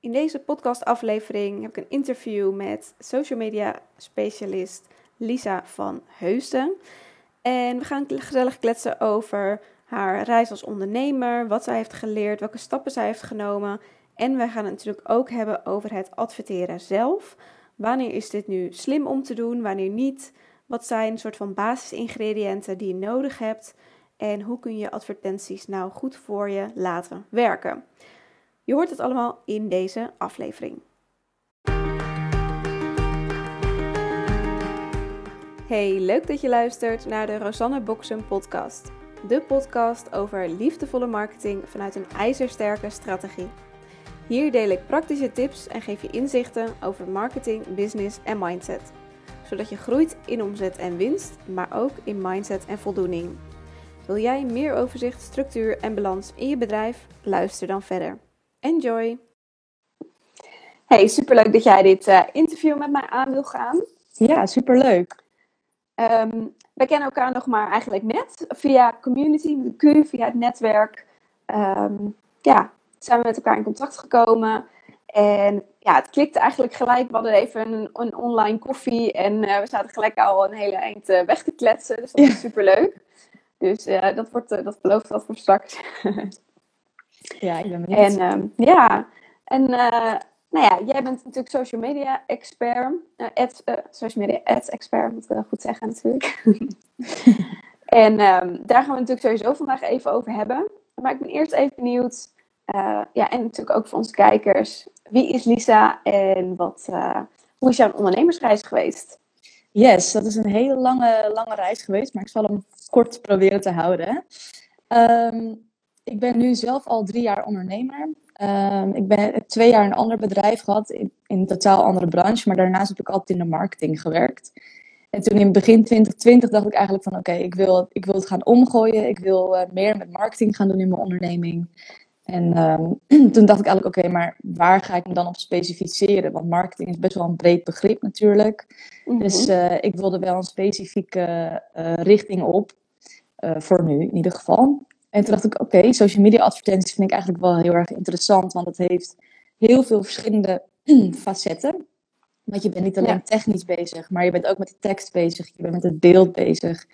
In deze podcastaflevering heb ik een interview met social media specialist Lisa van Heusden. En we gaan gezellig kletsen over haar reis als ondernemer, wat zij heeft geleerd, welke stappen zij heeft genomen. En we gaan het natuurlijk ook hebben over het adverteren zelf. Wanneer is dit nu slim om te doen, wanneer niet? Wat zijn een soort van basisingrediënten die je nodig hebt? En hoe kun je advertenties nou goed voor je laten werken? Je hoort het allemaal in deze aflevering. Hey, leuk dat je luistert naar de Rosanne Boksen podcast. De podcast over liefdevolle marketing vanuit een ijzersterke strategie. Hier deel ik praktische tips en geef je inzichten over marketing, business en mindset. Zodat je groeit in omzet en winst, maar ook in mindset en voldoening. Wil jij meer overzicht, structuur en balans in je bedrijf? Luister dan verder. Enjoy! Hey, superleuk dat jij dit uh, interview met mij aan wil gaan. Ja, superleuk. Um, wij kennen elkaar nog maar eigenlijk net via community, met Q, via het netwerk. Um, ja, zijn we met elkaar in contact gekomen. En ja, het klikte eigenlijk gelijk. We hadden even een, een online koffie en uh, we zaten gelijk al een hele eind uh, weg te kletsen. Dus dat was super leuk. Dus uh, dat, wordt, dat belooft wat voor straks. ja, ik ben benieuwd. En um, ja, en nou ja, jij bent natuurlijk social media expert. ad, social media ads expert, moet ik wel goed zeggen natuurlijk. en um, daar gaan we natuurlijk sowieso vandaag even over hebben. Maar ik ben eerst even benieuwd ja, en natuurlijk ook voor onze kijkers. Wie is Lisa en wat, hoe is jouw ondernemersreis geweest? Yes, dat is een hele lange, lange reis geweest, maar ik zal hem kort proberen te houden. Um, ik ben nu zelf al drie jaar ondernemer. Um, ik ben twee jaar een ander bedrijf gehad, in, in een totaal andere branche, maar daarnaast heb ik altijd in de marketing gewerkt. En toen in begin 2020 dacht ik eigenlijk van oké, okay, ik, wil, ik wil het gaan omgooien. Ik wil uh, meer met marketing gaan doen in mijn onderneming. En um, toen dacht ik eigenlijk, oké, okay, maar waar ga ik me dan op specificeren? Want marketing is best wel een breed begrip natuurlijk. Mm -hmm. Dus uh, ik wilde wel een specifieke uh, richting op, voor nu in ieder geval. En toen dacht ik, oké, okay, social media advertenties vind ik eigenlijk wel heel erg interessant, want het heeft heel veel verschillende facetten. Want je bent niet alleen ja. technisch bezig, maar je bent ook met de tekst bezig, je bent met het beeld bezig.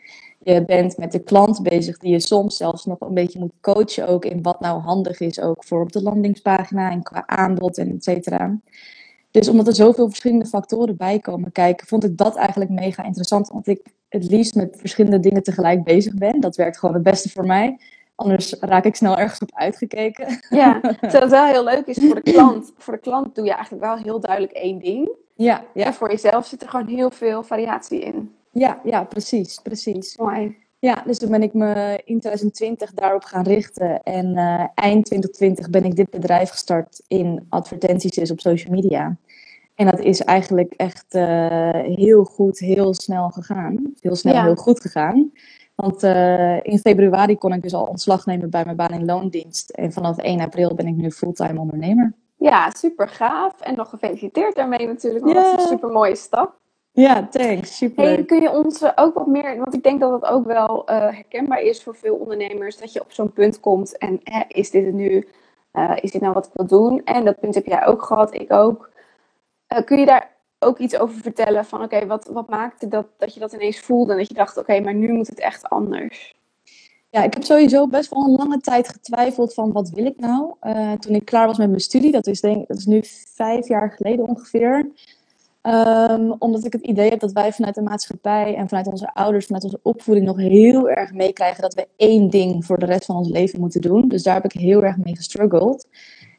Je bent met de klant bezig, die je soms zelfs nog een beetje moet coachen ook in wat nou handig is ook voor op de landingspagina en qua aanbod en et cetera. Dus omdat er zoveel verschillende factoren bij komen kijken, vond ik dat eigenlijk mega interessant. Want ik het liefst met verschillende dingen tegelijk bezig ben. Dat werkt gewoon het beste voor mij. Anders raak ik snel ergens op uitgekeken. Ja, terwijl het wel heel leuk is voor de klant. Voor de klant doe je eigenlijk wel heel duidelijk één ding. Ja, ja. En voor jezelf zit er gewoon heel veel variatie in. Ja, ja precies, precies. Mooi. Ja, dus toen ben ik me in 2020 daarop gaan richten. En uh, eind 2020 ben ik dit bedrijf gestart in advertenties dus op social media. En dat is eigenlijk echt uh, heel goed, heel snel gegaan. Heel snel, ja. heel goed gegaan. Want uh, in februari kon ik dus al ontslag nemen bij mijn baan in loondienst. En vanaf 1 april ben ik nu fulltime ondernemer. Ja, super gaaf. En nog gefeliciteerd daarmee natuurlijk. Want dat is een super mooie stap. Ja, thanks. Super. Hey, kun je ons ook wat meer, want ik denk dat dat ook wel uh, herkenbaar is voor veel ondernemers, dat je op zo'n punt komt en eh, is dit het nu, uh, is dit nou wat ik wil doen? En dat punt heb jij ook gehad, ik ook. kun je daar ook iets over vertellen van oké, wat, wat maakte dat, dat je dat ineens voelde en dat je dacht oké, maar nu moet het echt anders? Ja, ik heb sowieso best wel een lange tijd getwijfeld van wat wil ik nou? Uh, toen ik klaar was met mijn studie, dat is, denk, dat is nu vijf jaar geleden ongeveer. Um, omdat ik het idee heb dat wij vanuit de maatschappij en vanuit onze ouders, vanuit onze opvoeding nog heel erg meekrijgen dat we één ding voor de rest van ons leven moeten doen. Dus daar heb ik heel erg mee gestruggeld.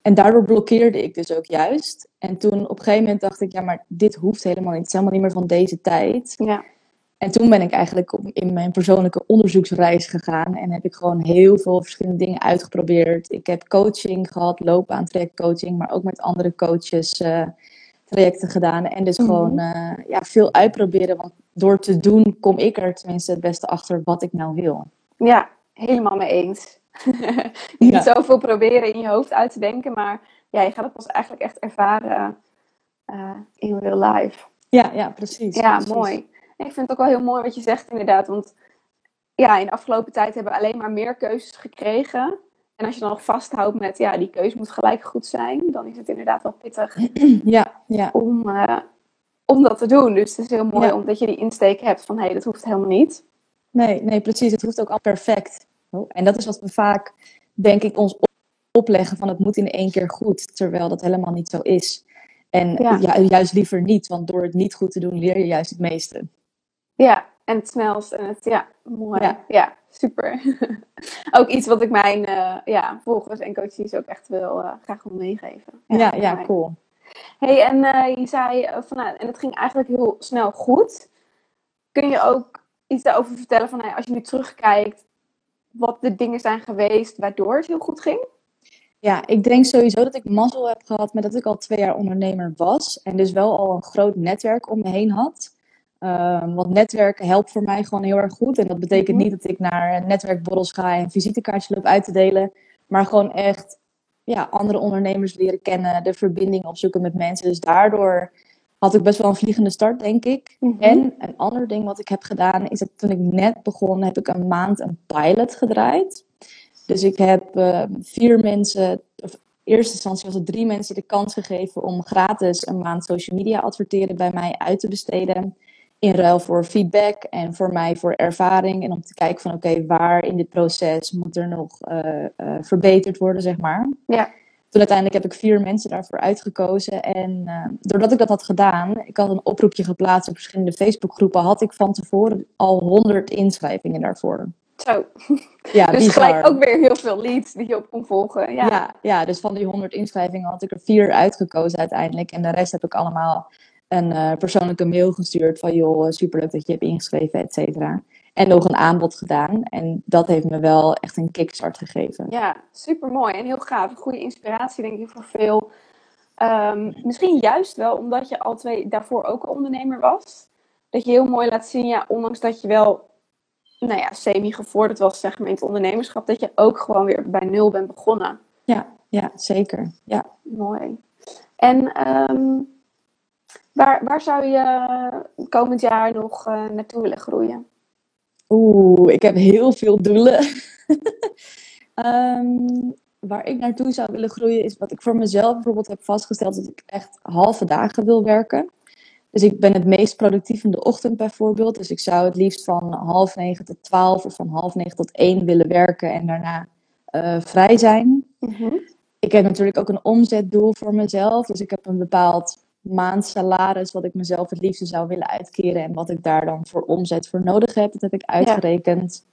En daardoor blokkeerde ik dus ook juist. En toen op een gegeven moment dacht ik, ja, maar dit hoeft helemaal niet. Het is helemaal niet meer van deze tijd. Ja. En toen ben ik eigenlijk op, in mijn persoonlijke onderzoeksreis gegaan en heb ik gewoon heel veel verschillende dingen uitgeprobeerd. Ik heb coaching gehad, loopbaantrekcoaching, maar ook met andere coaches uh, trajecten gedaan. En dus mm -hmm. gewoon uh, ja, veel uitproberen, want door te doen kom ik er tenminste het beste achter wat ik nou wil. Ja, helemaal mee eens. je ja. zoveel proberen in je hoofd uit te denken, maar ja, je gaat het pas eigenlijk echt ervaren uh, in real life. Ja, ja, precies. Ja, precies. mooi. Ik vind het ook wel heel mooi wat je zegt inderdaad, want ja, in de afgelopen tijd hebben we alleen maar meer keuzes gekregen. En als je dan nog vasthoudt met, ja, die keuze moet gelijk goed zijn, dan is het inderdaad wel pittig Ja, ja. om, eh, om dat te doen. Dus het is heel mooi Ja. omdat je die insteek hebt van, hé, hey, dat hoeft helemaal niet. Nee, nee, precies. Het hoeft ook al perfect. Oh, En dat is wat we vaak, denk ik, ons op- opleggen van het moet in één keer goed, terwijl dat helemaal niet zo is. En Ja. ju- juist liever niet, want door het niet goed te doen leer je juist het meeste. Ja, en het snelst en het, ja, mooi. Ja, Ja. super. ook iets wat ik mijn eh, ja, volgers en coaches ook echt wil, eh, graag wil meegeven. Ja, ja, cool. hey, en eh, je zei eh, van, nou, en het ging eigenlijk heel snel goed. Kun je ook iets daarover vertellen van, nou, als je nu terugkijkt, wat de dingen zijn geweest waardoor het heel goed ging? Ja, ik denk sowieso dat ik mazzel heb gehad met dat ik al twee jaar ondernemer was. En dus wel al een groot netwerk om me heen had. Ehm, want netwerken helpt voor mij gewoon heel erg goed. En dat betekent Mhm. niet dat ik naar netwerkborrels ga en visitekaartjes loop uit te delen. Maar gewoon echt ja, andere ondernemers leren kennen, de verbinding opzoeken met mensen. Dus daardoor had ik best wel een vliegende start, denk ik. Mhm. En een ander ding wat ik heb gedaan, is dat toen ik net begon, heb ik een maand een pilot gedraaid. Dus ik heb eh, vier mensen, of in eerste instantie was het drie mensen de kans gegeven om gratis een maand social media adverteren bij mij uit te besteden. In ruil voor feedback en voor mij voor ervaring. En om te kijken van oké, waar in dit proces moet er nog eh, eh, verbeterd worden, zeg maar. Ja. Toen uiteindelijk heb ik vier mensen daarvoor uitgekozen. En eh, doordat ik dat had gedaan, ik had een oproepje geplaatst op verschillende Facebookgroepen, had ik van tevoren al 100 inschrijvingen daarvoor. Zo, Ja, dus bizar. gelijk ook weer heel veel leads die je op kon volgen. Ja, Ja. Ja, dus van die 100 inschrijvingen had ik er vier uitgekozen uiteindelijk. En de rest heb ik allemaal een eh, persoonlijke mail gestuurd van joh, superleuk dat je hebt ingeschreven, et cetera. En nog een aanbod gedaan. En dat heeft me wel echt een kickstart gegeven. Ja, super mooi en heel gaaf. Goede inspiratie, denk ik, voor veel. Ehm, misschien juist wel omdat je al twee daarvoor ook al ondernemer was. Dat je heel mooi laat zien, ja, ondanks dat je wel, nou ja, semi-gevorderd was, zeg maar, in het ondernemerschap, dat je ook gewoon weer bij nul bent begonnen. Ja, ja zeker. Ja. Mooi. En ehm, waar, waar zou je komend jaar nog eh, naartoe willen groeien? Oeh, ik heb heel veel doelen. Ehm, waar ik naartoe zou willen groeien is wat ik voor mezelf bijvoorbeeld heb vastgesteld, dat ik echt halve dagen wil werken. Dus ik ben het meest productief in de ochtend bijvoorbeeld. Dus ik zou het liefst van half negen tot twaalf of van half negen tot één willen werken en daarna eh, vrij zijn. Ik heb natuurlijk ook een omzetdoel voor mezelf. Dus ik heb een bepaald maandsalaris wat ik mezelf het liefste zou willen uitkeren. En wat ik daar dan voor omzet voor nodig heb. Dat heb ik uitgerekend.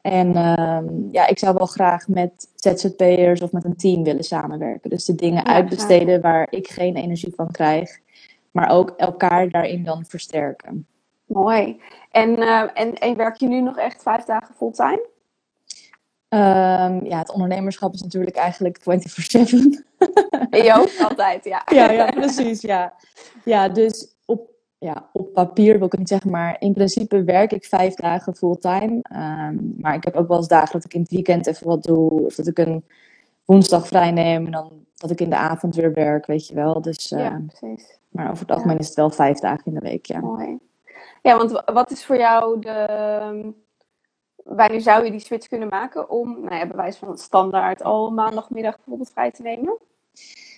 En ehm, ja, ik zou wel graag met ZZP'ers of met een team willen samenwerken. Dus de dingen Ja, uitbesteden waar ik geen energie van krijg. Maar ook elkaar daarin dan versterken. Mooi. En, eh, en, en werk je nu nog echt vijf dagen fulltime? Ehm, ja, het ondernemerschap is natuurlijk eigenlijk 24-7. En je ook altijd, ja. Ja, ja, precies. Ja, ja dus op, ja, op papier wil ik het niet zeggen, maar in principe werk ik vijf dagen fulltime. Ehm, maar ik heb ook wel eens dagen dat ik in het weekend even wat doe. Of dat ik een woensdag vrij neem en dan dat ik in de avond weer werk, weet je wel. Dus, Ja, precies. Maar over het algemeen is het wel vijf dagen in de week, ja. Mooi. Ja, want wa- wat is voor jou de... Wanneer zou je die switch kunnen maken om, nou ja, bij wijze van het standaard, al maandagmiddag bijvoorbeeld vrij te nemen?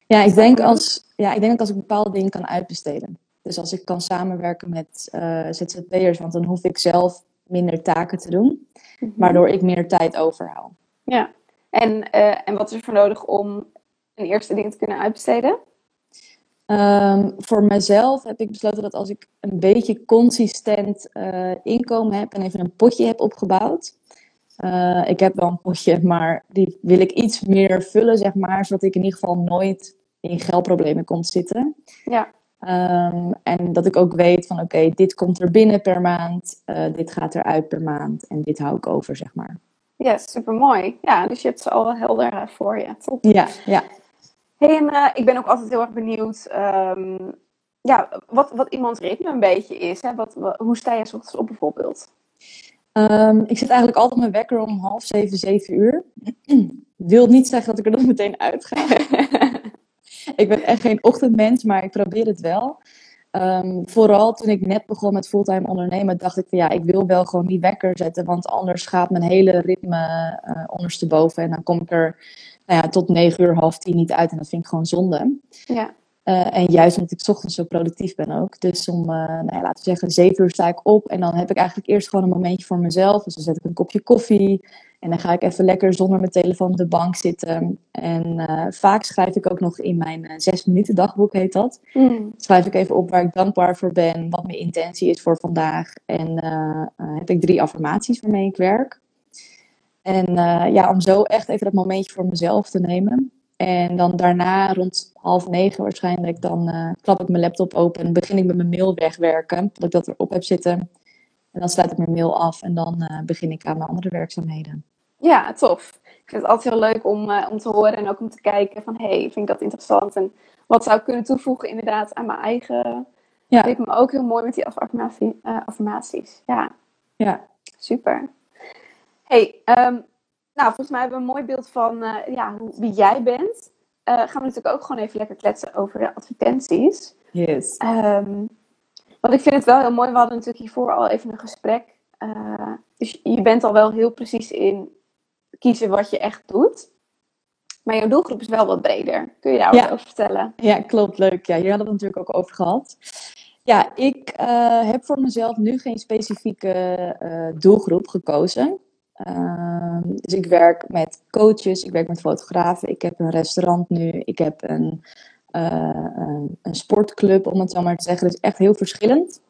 Ja, ik denk als, ja, ik denk dat als ik bepaalde dingen kan uitbesteden. Dus als ik kan samenwerken met eh ZZP'ers, want dan hoef ik zelf minder taken te doen. Waardoor ik meer tijd overhoud. Ja. En, eh, en wat is er voor nodig om een eerste ding te kunnen uitbesteden? Ehm, voor mezelf heb ik besloten dat als ik een beetje consistent eh, inkomen heb en even een potje heb opgebouwd. eh, ik heb wel een potje, maar die wil ik iets meer vullen, zeg maar, zodat ik in ieder geval nooit in geldproblemen kom te zitten. Ja. Ehm, en dat ik ook weet van oké, dit komt er binnen per maand, eh, dit gaat eruit per maand en dit hou ik over, zeg maar. Ja, super mooi. Ja, dus je hebt ze al wel helder voor je. Top. Ja, ja. Hey, en eh, ik ben ook altijd heel erg benieuwd ehm, ja, wat, wat iemands ritme een beetje is. Hè? Wat, wa- hoe sta je ochtends op bijvoorbeeld? Ehm, ik zet eigenlijk altijd mijn wekker om half zeven, zeven uur. Wil niet zeggen dat ik er dan meteen uit ga. ik ben echt geen ochtendmens, maar ik probeer het wel. Ehm, vooral toen ik net begon met fulltime ondernemen, dacht ik van ja, ik wil wel gewoon die wekker zetten, want anders gaat mijn hele ritme uh, ondersteboven en dan kom ik er nou ja, tot negen uur, half tien niet uit en dat vind ik gewoon zonde. Ja. Uh, en juist omdat ik 's ochtends zo productief ben ook. Dus om, uh, nou ja, laten we zeggen, zeven uur sta ik op. En dan heb ik eigenlijk eerst gewoon een momentje voor mezelf. Dus dan zet ik een kopje koffie. En dan ga ik even lekker zonder mijn telefoon op de bank zitten. En uh, vaak schrijf ik ook nog in mijn zes minuten dagboek, heet dat. Mm. Schrijf ik even op waar ik dankbaar voor ben. Wat mijn intentie is voor vandaag. En heb ik drie affirmaties waarmee ik werk. En ja, om zo echt even dat momentje voor mezelf te nemen. En dan daarna, rond half negen waarschijnlijk, dan uh, klap ik mijn laptop open en begin ik met mijn mail wegwerken. Dat ik dat erop heb zitten. En dan sluit ik mijn mail af en dan uh, begin ik aan mijn andere werkzaamheden. Ja, tof. Ik vind het altijd heel leuk om, uh, om te horen en ook om te kijken van, hé, hey, vind ik dat interessant? En wat zou ik kunnen toevoegen inderdaad aan mijn eigen... Ja. Dat me ook heel mooi met die affirmatie, affirmaties. Ja. Ja. Super. Hey, um, nou, volgens mij hebben we een mooi beeld van uh, ja, hoe, wie jij bent. Uh, gaan we natuurlijk ook gewoon even lekker kletsen over de advertenties. Yes. Um, want ik vind het wel heel mooi. We hadden natuurlijk hiervoor al even een gesprek. Uh, dus je bent al wel heel precies in kiezen wat je echt doet. Maar jouw doelgroep is wel wat breder. Kun je daar ja. over vertellen? Ja, klopt. Leuk. Ja, hier hadden we het natuurlijk ook over gehad. Ja, ik heb voor mezelf nu geen specifieke doelgroep gekozen. Uh, dus ik werk met coaches, ik werk met fotografen, ik heb een restaurant nu, ik heb een, uh, een, een, sportclub, om het zo maar te zeggen. Dus echt heel verschillend.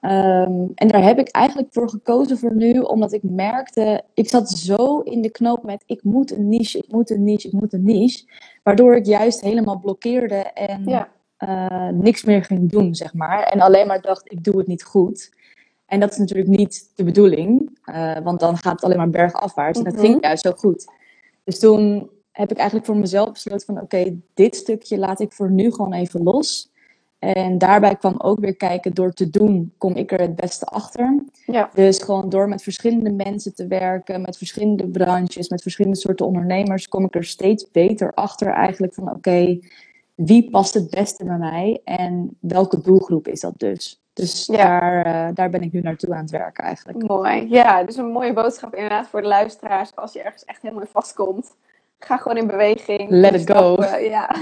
Um, en daar heb ik eigenlijk voor gekozen voor nu, omdat ik merkte, ik zat zo in de knoop met ik moet een niche, ik moet een niche, ik moet een niche. Waardoor ik juist helemaal blokkeerde en ja. uh, niks meer ging doen, zeg maar. En alleen maar dacht, ik doe het niet goed. En dat is natuurlijk niet de bedoeling, uh, want dan gaat het alleen maar bergafwaarts. En dat Mhm. ging juist zo goed. Dus toen heb ik eigenlijk voor mezelf besloten van oké, dit stukje laat ik voor nu gewoon even los. En daarbij kwam ook weer kijken, door te doen kom ik er het beste achter. Ja. Dus gewoon door met verschillende mensen te werken, met verschillende branches, met verschillende soorten ondernemers, kom ik er steeds beter achter eigenlijk van oké, wie past het beste bij mij en welke doelgroep is dat dus? Dus Ja. daar, uh, daar ben ik nu naartoe aan het werken eigenlijk. Mooi. Ja, dus een mooie boodschap inderdaad voor de luisteraars. Als je ergens echt helemaal in vastkomt, ga gewoon in beweging. Let it go. Stappen, Ja.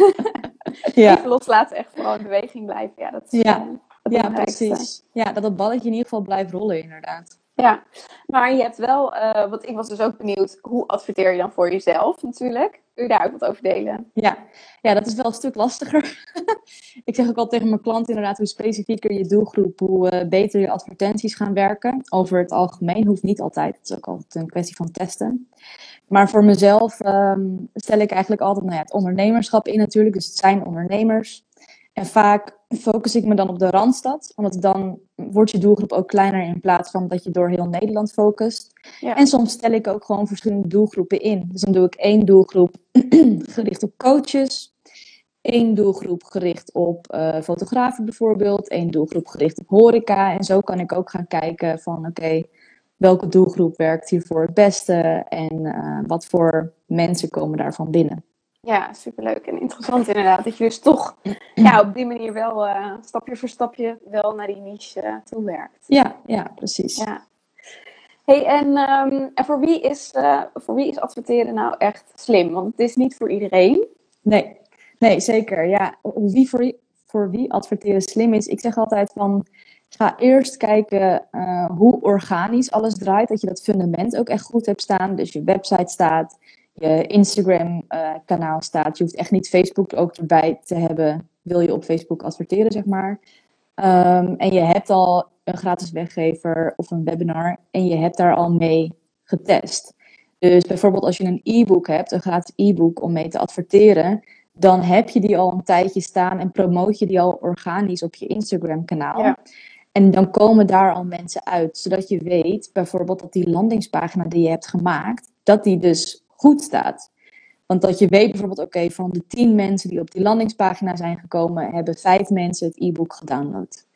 Ja, Even loslaten, echt gewoon in beweging blijven. Ja, dat is Ja. eh, ja precies. Ja, dat dat balletje in ieder geval blijft rollen inderdaad. Ja, maar je hebt wel, uh, want ik was dus ook benieuwd, hoe adverteer je dan voor jezelf natuurlijk? Je daar ook wat over delen? Ja, ja dat is wel een stuk lastiger. ik zeg ook al tegen mijn klanten inderdaad, hoe specifieker je doelgroep, hoe uh, beter je advertenties gaan werken. Over het algemeen hoeft niet altijd, het is ook altijd een kwestie van testen. Maar voor mezelf um, stel ik eigenlijk altijd nou ja, het ondernemerschap in natuurlijk, dus het zijn ondernemers. En vaak focus ik me dan op de Randstad, omdat dan wordt je doelgroep ook kleiner in plaats van dat je door heel Nederland focust. Ja. En soms stel ik ook gewoon verschillende doelgroepen in. Dus dan doe ik één doelgroep gericht op coaches, één doelgroep gericht op uh, fotografen bijvoorbeeld, één doelgroep gericht op horeca. En zo kan ik ook gaan kijken van oké, okay, welke doelgroep werkt hiervoor het beste en uh, wat voor mensen komen daarvan binnen. Ja, superleuk en interessant inderdaad. Dat je dus toch ja, op die manier wel uh, stapje voor stapje wel naar die niche uh, toe werkt. Ja, ja precies. Ja. Hey, en, um, en voor, wie is, uh, voor wie is adverteren nou echt slim? Want het is niet voor iedereen. Nee, nee zeker. Ja, wie voor, voor wie adverteren slim is, ik zeg altijd van ga eerst kijken uh, hoe organisch alles draait. Dat je dat fundament ook echt goed hebt staan. Dus je website staat, je Instagram uh, kanaal staat. Je hoeft echt niet Facebook ook erbij te hebben. Wil je op Facebook adverteren, zeg maar. Um, en je hebt al een gratis weggever of een webinar. En je hebt daar al mee getest. Dus bijvoorbeeld als je een e-book hebt, een gratis e-book om mee te adverteren. Dan heb je die al een tijdje staan en promoot je die al organisch op je Instagram kanaal. Ja. En dan komen daar al mensen uit, zodat je weet bijvoorbeeld dat die landingspagina die je hebt gemaakt, dat die dus goed staat. Want dat je weet bijvoorbeeld, oké, okay, van de tien mensen die op die landingspagina zijn gekomen, hebben vijf mensen het e-book gedownload.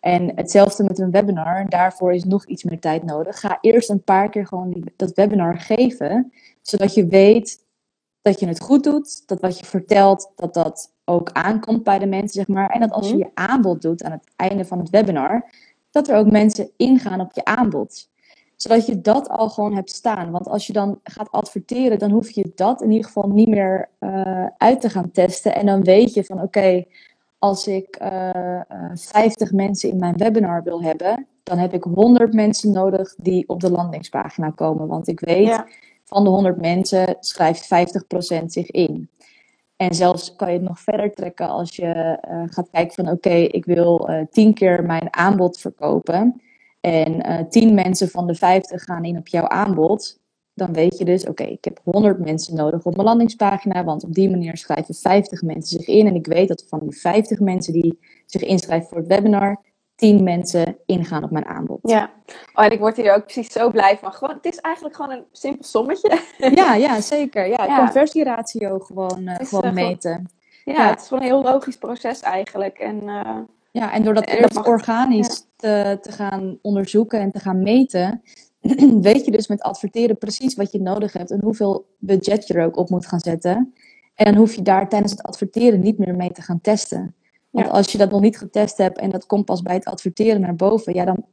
En hetzelfde met een webinar, daarvoor is nog iets meer tijd nodig. Ga eerst een paar keer gewoon die, dat webinar geven, zodat je weet dat je het goed doet, dat wat je vertelt, dat dat ook aankomt bij de mensen, zeg maar. En dat als je Mhm. je aanbod doet aan het einde van het webinar, dat er ook mensen ingaan op je aanbod. Zodat je dat al gewoon hebt staan. Want als je dan gaat adverteren, dan hoef je dat in ieder geval niet meer eh, uit te gaan testen. En dan weet je van oké, als ik eh, eh, 50 mensen in mijn webinar wil hebben, dan heb ik 100 mensen nodig die op de landingspagina komen. Want ik weet, Ja. van de 100 mensen schrijft 50% zich in. En zelfs kan je het nog verder trekken als je eh, gaat kijken van oké, ik wil eh 10 keer mijn aanbod verkopen. En eh 10 mensen van de 50 gaan in op jouw aanbod. Dan weet je dus, oké, ik heb 100 mensen nodig op mijn landingspagina. Want op die manier schrijven 50 mensen zich in. En ik weet dat van die 50 mensen die zich inschrijven voor het webinar, 10 mensen ingaan op mijn aanbod. Ja. Oh, en ik word hier ook precies zo blij van. Gewoon, het is eigenlijk gewoon een simpel sommetje. Ja, ja zeker. Ja, Ja. conversieratio gewoon, eh, gewoon eh, gewoon- meten. Ja, Ja. het is gewoon een heel logisch proces eigenlijk. En Ja, en door dat eerst mag- organisch te, te gaan onderzoeken en te gaan meten, weet je dus met adverteren precies wat je nodig hebt en hoeveel budget je er ook op moet gaan zetten. En dan hoef je daar tijdens het adverteren niet meer mee te gaan testen. Want Ja. als je dat nog niet getest hebt en dat komt pas bij het adverteren naar boven, ja, dan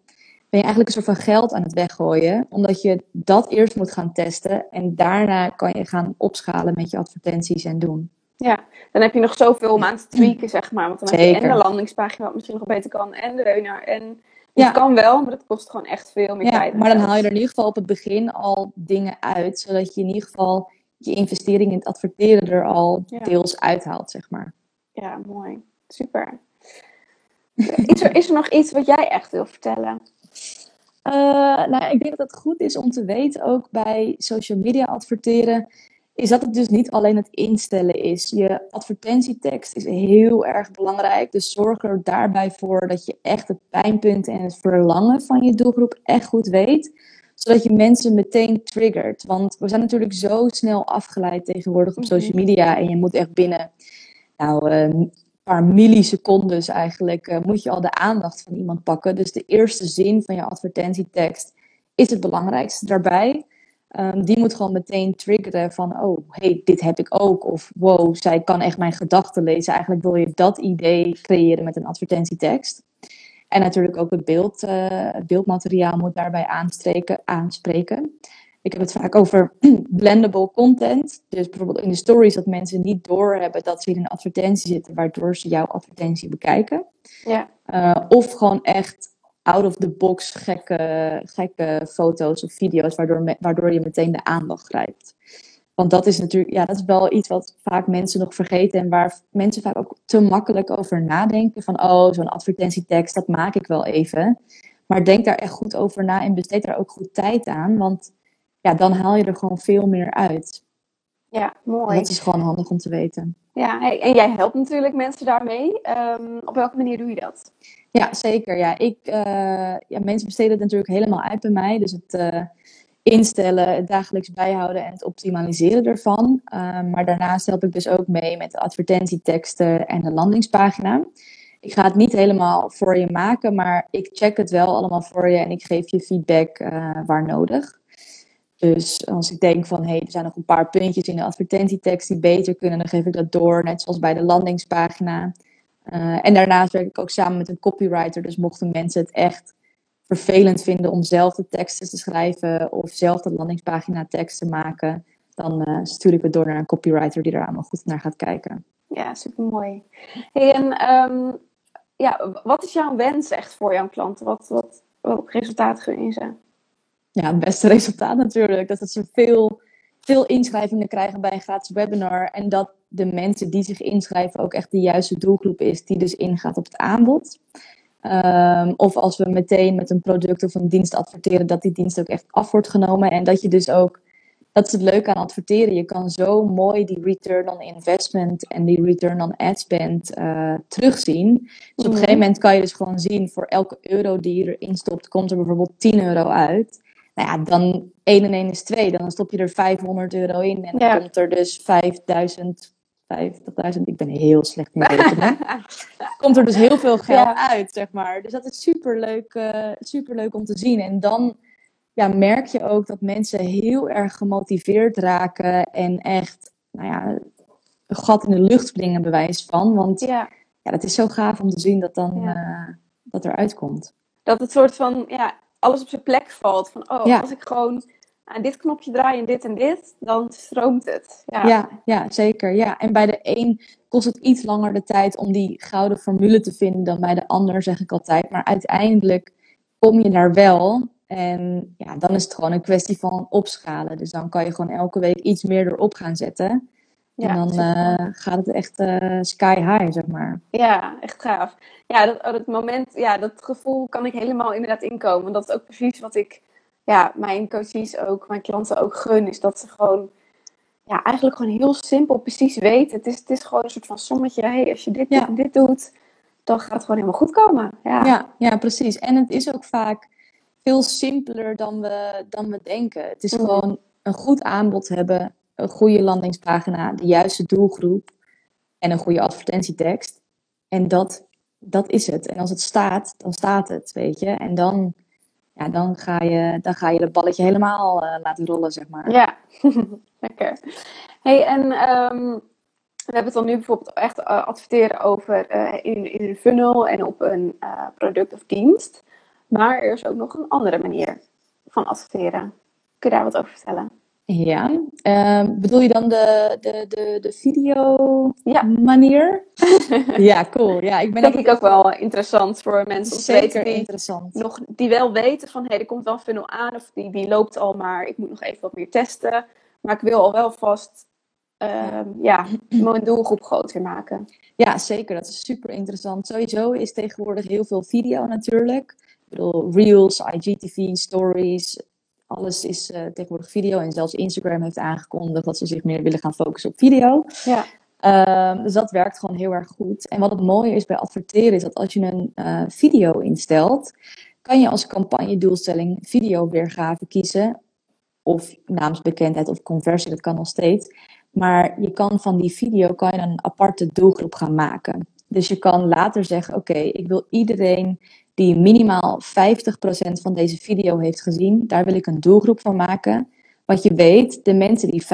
ben je eigenlijk een soort van geld aan het weggooien, omdat je dat eerst moet gaan testen en daarna kan je gaan opschalen met je advertenties en doen. Ja, dan heb je nog zoveel om aan te tweaken, zeg maar. Want dan heb je en de landingspagina wat misschien nog beter kan. En de webinar. En het Ja. kan wel, maar dat kost gewoon echt veel meer Ja, tijd. maar dan haal je er in ieder geval op het begin al dingen uit, zodat je in ieder geval je investering in het adverteren er al Ja. deels uithaalt, zeg maar. Ja, mooi. Super. Is er, is er nog iets wat jij echt wil vertellen? Eh, nou, ik denk dat het goed is om te weten, ook bij social media adverteren, is dat het dus niet alleen het instellen is. Je advertentietekst is heel erg belangrijk, dus zorg er daarbij voor dat je echt het pijnpunt en het verlangen van je doelgroep echt goed weet, zodat je mensen meteen triggert. Want we zijn natuurlijk zo snel afgeleid tegenwoordig op Mhm. social media en je moet echt binnen nou, een paar millisecondes eigenlijk, eh, moet je al de aandacht van iemand pakken. Dus de eerste zin van je advertentietekst is het belangrijkste daarbij. Ehm, die moet gewoon meteen triggeren van, oh, hey, dit heb ik ook. Of wow, zij kan echt mijn gedachten lezen. Eigenlijk wil je dat idee creëren met een advertentietekst. En natuurlijk ook het, beeld, eh, het beeldmateriaal moet daarbij aanspreken, aanspreken. Ik heb het vaak over blendable content. Dus bijvoorbeeld in de stories dat mensen niet doorhebben dat ze in een advertentie zitten, waardoor ze jouw advertentie bekijken. Ja, Uh, of gewoon echt out of the box gekke, gekke foto's of video's, waardoor, me- waardoor je meteen de aandacht grijpt. Want dat is natuurlijk, ja, dat is wel iets wat vaak mensen nog vergeten en waar mensen vaak ook te makkelijk over nadenken. Van, oh, zo'n advertentietekst, dat maak ik wel even. Maar denk daar echt goed over na en besteed daar ook goed tijd aan, want ja, dan haal je er gewoon veel meer uit. ja mooi. Dat is gewoon handig om te weten. Ja, en jij helpt natuurlijk mensen daarmee. Ehm, op welke manier doe je dat? Ja, zeker. Ja, ik, eh, ja, mensen besteden het natuurlijk helemaal uit bij mij. Dus het eh, instellen, het dagelijks bijhouden en het optimaliseren ervan. Eh, maar daarnaast help ik dus ook mee met de advertentieteksten en de landingspagina. Ik ga het niet helemaal voor je maken, maar ik check het wel allemaal voor je en ik geef je feedback waar nodig. Dus als ik denk van, hé, hey, er zijn nog een paar puntjes in de advertentietekst die beter kunnen, dan geef ik dat door, net zoals bij de landingspagina. Uh, en daarnaast werk ik ook samen met een copywriter. Dus mochten mensen het echt vervelend vinden om zelf de teksten te schrijven of zelf de landingspagina tekst te maken, dan uh, stuur ik het door naar een copywriter die er allemaal goed naar gaat kijken. Ja, super mooi. Hey, en um, ja, wat is jouw wens echt voor jouw klanten? Wat, wat, resultaat gun je ze? Ja, het beste resultaat natuurlijk. Dat ze veel, veel inschrijvingen krijgen bij een gratis webinar. En dat de mensen die zich inschrijven ook echt de juiste doelgroep is, die dus ingaat op het aanbod. Um, of als we meteen met een product of een dienst adverteren, dat die dienst ook echt af wordt genomen. En dat je dus ook, dat is het leuke aan adverteren, je kan zo mooi die return on investment en die return on ad spend uh, terugzien. Dus op een gegeven moment kan je dus gewoon zien, voor elke euro die je erin stopt, komt er bijvoorbeeld 10 euro uit. Nou ja, dan 1 en 1 is 2, dan stop je er 500 euro in en dan Ja. komt er dus 5000 50.000, ik ben heel slecht in rekenen. Komt er dus heel veel geld Ja. uit, zeg maar. Dus dat is super leuk, super leuk om te zien. En dan ja, merk je ook dat mensen heel erg gemotiveerd raken en echt, nou ja, een gat in de lucht springen, bewijs van. Want Ja. ja, dat is zo gaaf om te zien dat dan Ja. eh, dat eruit komt. Dat het soort van, ja, alles op zijn plek valt. Van, oh, als ik gewoon aan dit knopje draai en dit en dit, dan stroomt het. Ja. Ja, ja, zeker. Ja. En bij de een kost het iets langer de tijd om die gouden formule te vinden dan bij de ander, zeg ik altijd. Maar uiteindelijk kom je daar wel. En ja, dan is het gewoon een kwestie van opschalen. Dus dan kan je gewoon elke week iets meer erop gaan zetten. Ja, en dan eh, gaat het echt eh, sky high, zeg maar. Ja, echt gaaf. Ja, dat, dat moment, ja, dat gevoel kan ik helemaal inderdaad inkomen. Dat is ook precies wat ik, ja, mijn coaches ook, mijn klanten ook gun. Is dat ze gewoon, ja, eigenlijk gewoon heel simpel precies weten. Het is, het is gewoon een soort van sommetje. Hey, als je dit, Ja. en dit doet, dan gaat het gewoon helemaal goed komen. Ja, Ja, ja, precies. En het is ook vaak veel simpeler dan we, dan we denken. Het is Mhm. gewoon een goed aanbod hebben, een goede landingspagina, de juiste doelgroep en een goede advertentietekst. En dat, dat is het. En als het staat, dan staat het, weet je. En dan, ja, dan, ga, je, dan ga je het balletje helemaal eh, laten rollen, zeg maar. Ja, lekker. Hey, en ehm, we hebben het dan nu bijvoorbeeld echt eh, adverteren over eh, in, in een funnel en op een product of dienst. Maar er is ook nog een andere manier van adverteren. Kun je daar wat over vertellen? Ja, ehm, bedoel je dan de, de, de, de video Ja. manier? ja, cool. Ja, ik ben Denk ik ook wel interessant voor mensen zeker die, interessant. nog, die wel weten van hé, er komt wel een funnel aan of die, die loopt al, maar ik moet nog even wat meer testen. Maar ik wil al wel vast ehm, ja, mijn doelgroep groter maken. Ja, zeker. Dat is super interessant. Sowieso is tegenwoordig heel veel video natuurlijk. Ik bedoel, Reels, IGTV, Stories. Alles is eh, tegenwoordig video. En zelfs Instagram heeft aangekondigd dat ze zich meer willen gaan focussen op video. Ja. Ehm, dus dat werkt gewoon heel erg goed. En wat het mooie is bij adverteren, is dat als je een eh, video instelt, kan je als campagnedoelstelling videoweergave kiezen. Of naamsbekendheid of conversie, dat kan nog steeds. Maar je kan van die video kan je een aparte doelgroep gaan maken. Dus je kan later zeggen, oké, ik wil iedereen die minimaal 50% van deze video heeft gezien, daar wil ik een doelgroep van maken. Want je weet, de mensen die 50%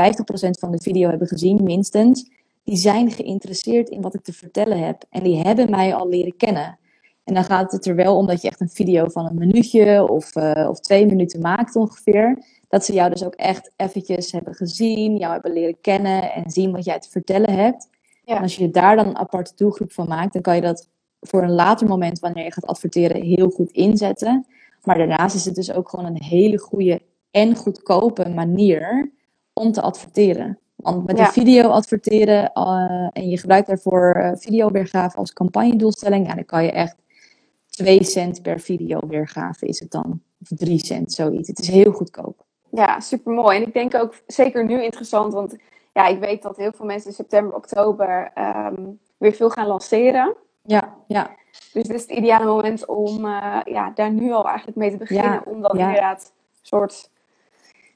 van de video hebben gezien, minstens, die zijn geïnteresseerd in wat ik te vertellen heb. En die hebben mij al leren kennen. En dan gaat het er wel om dat je echt een video van een minuutje of, eh, of twee minuten maakt ongeveer. Dat ze jou dus ook echt eventjes hebben gezien, jou hebben leren kennen en zien wat jij te vertellen hebt. Ja. En als je daar dan een aparte doelgroep van maakt, dan kan je dat voor een later moment, wanneer je gaat adverteren, heel goed inzetten. Maar daarnaast is het dus ook gewoon een hele goede en goedkope manier om te adverteren. Want met Ja. een video adverteren eh, en je gebruikt daarvoor eh, videoweergave als campagnedoelstelling, ja, dan kan je echt 2 cent per videoweergave is het dan. Of 3 cent, zoiets. Het is heel goedkoop. Ja, super mooi. En ik denk ook zeker nu interessant, want ja, ik weet dat heel veel mensen in september, oktober ehm, weer veel gaan lanceren. Ja, ja, Dus dit is het ideale moment om eh, ja, daar nu al eigenlijk mee te beginnen. Ja, om dan ja. inderdaad een soort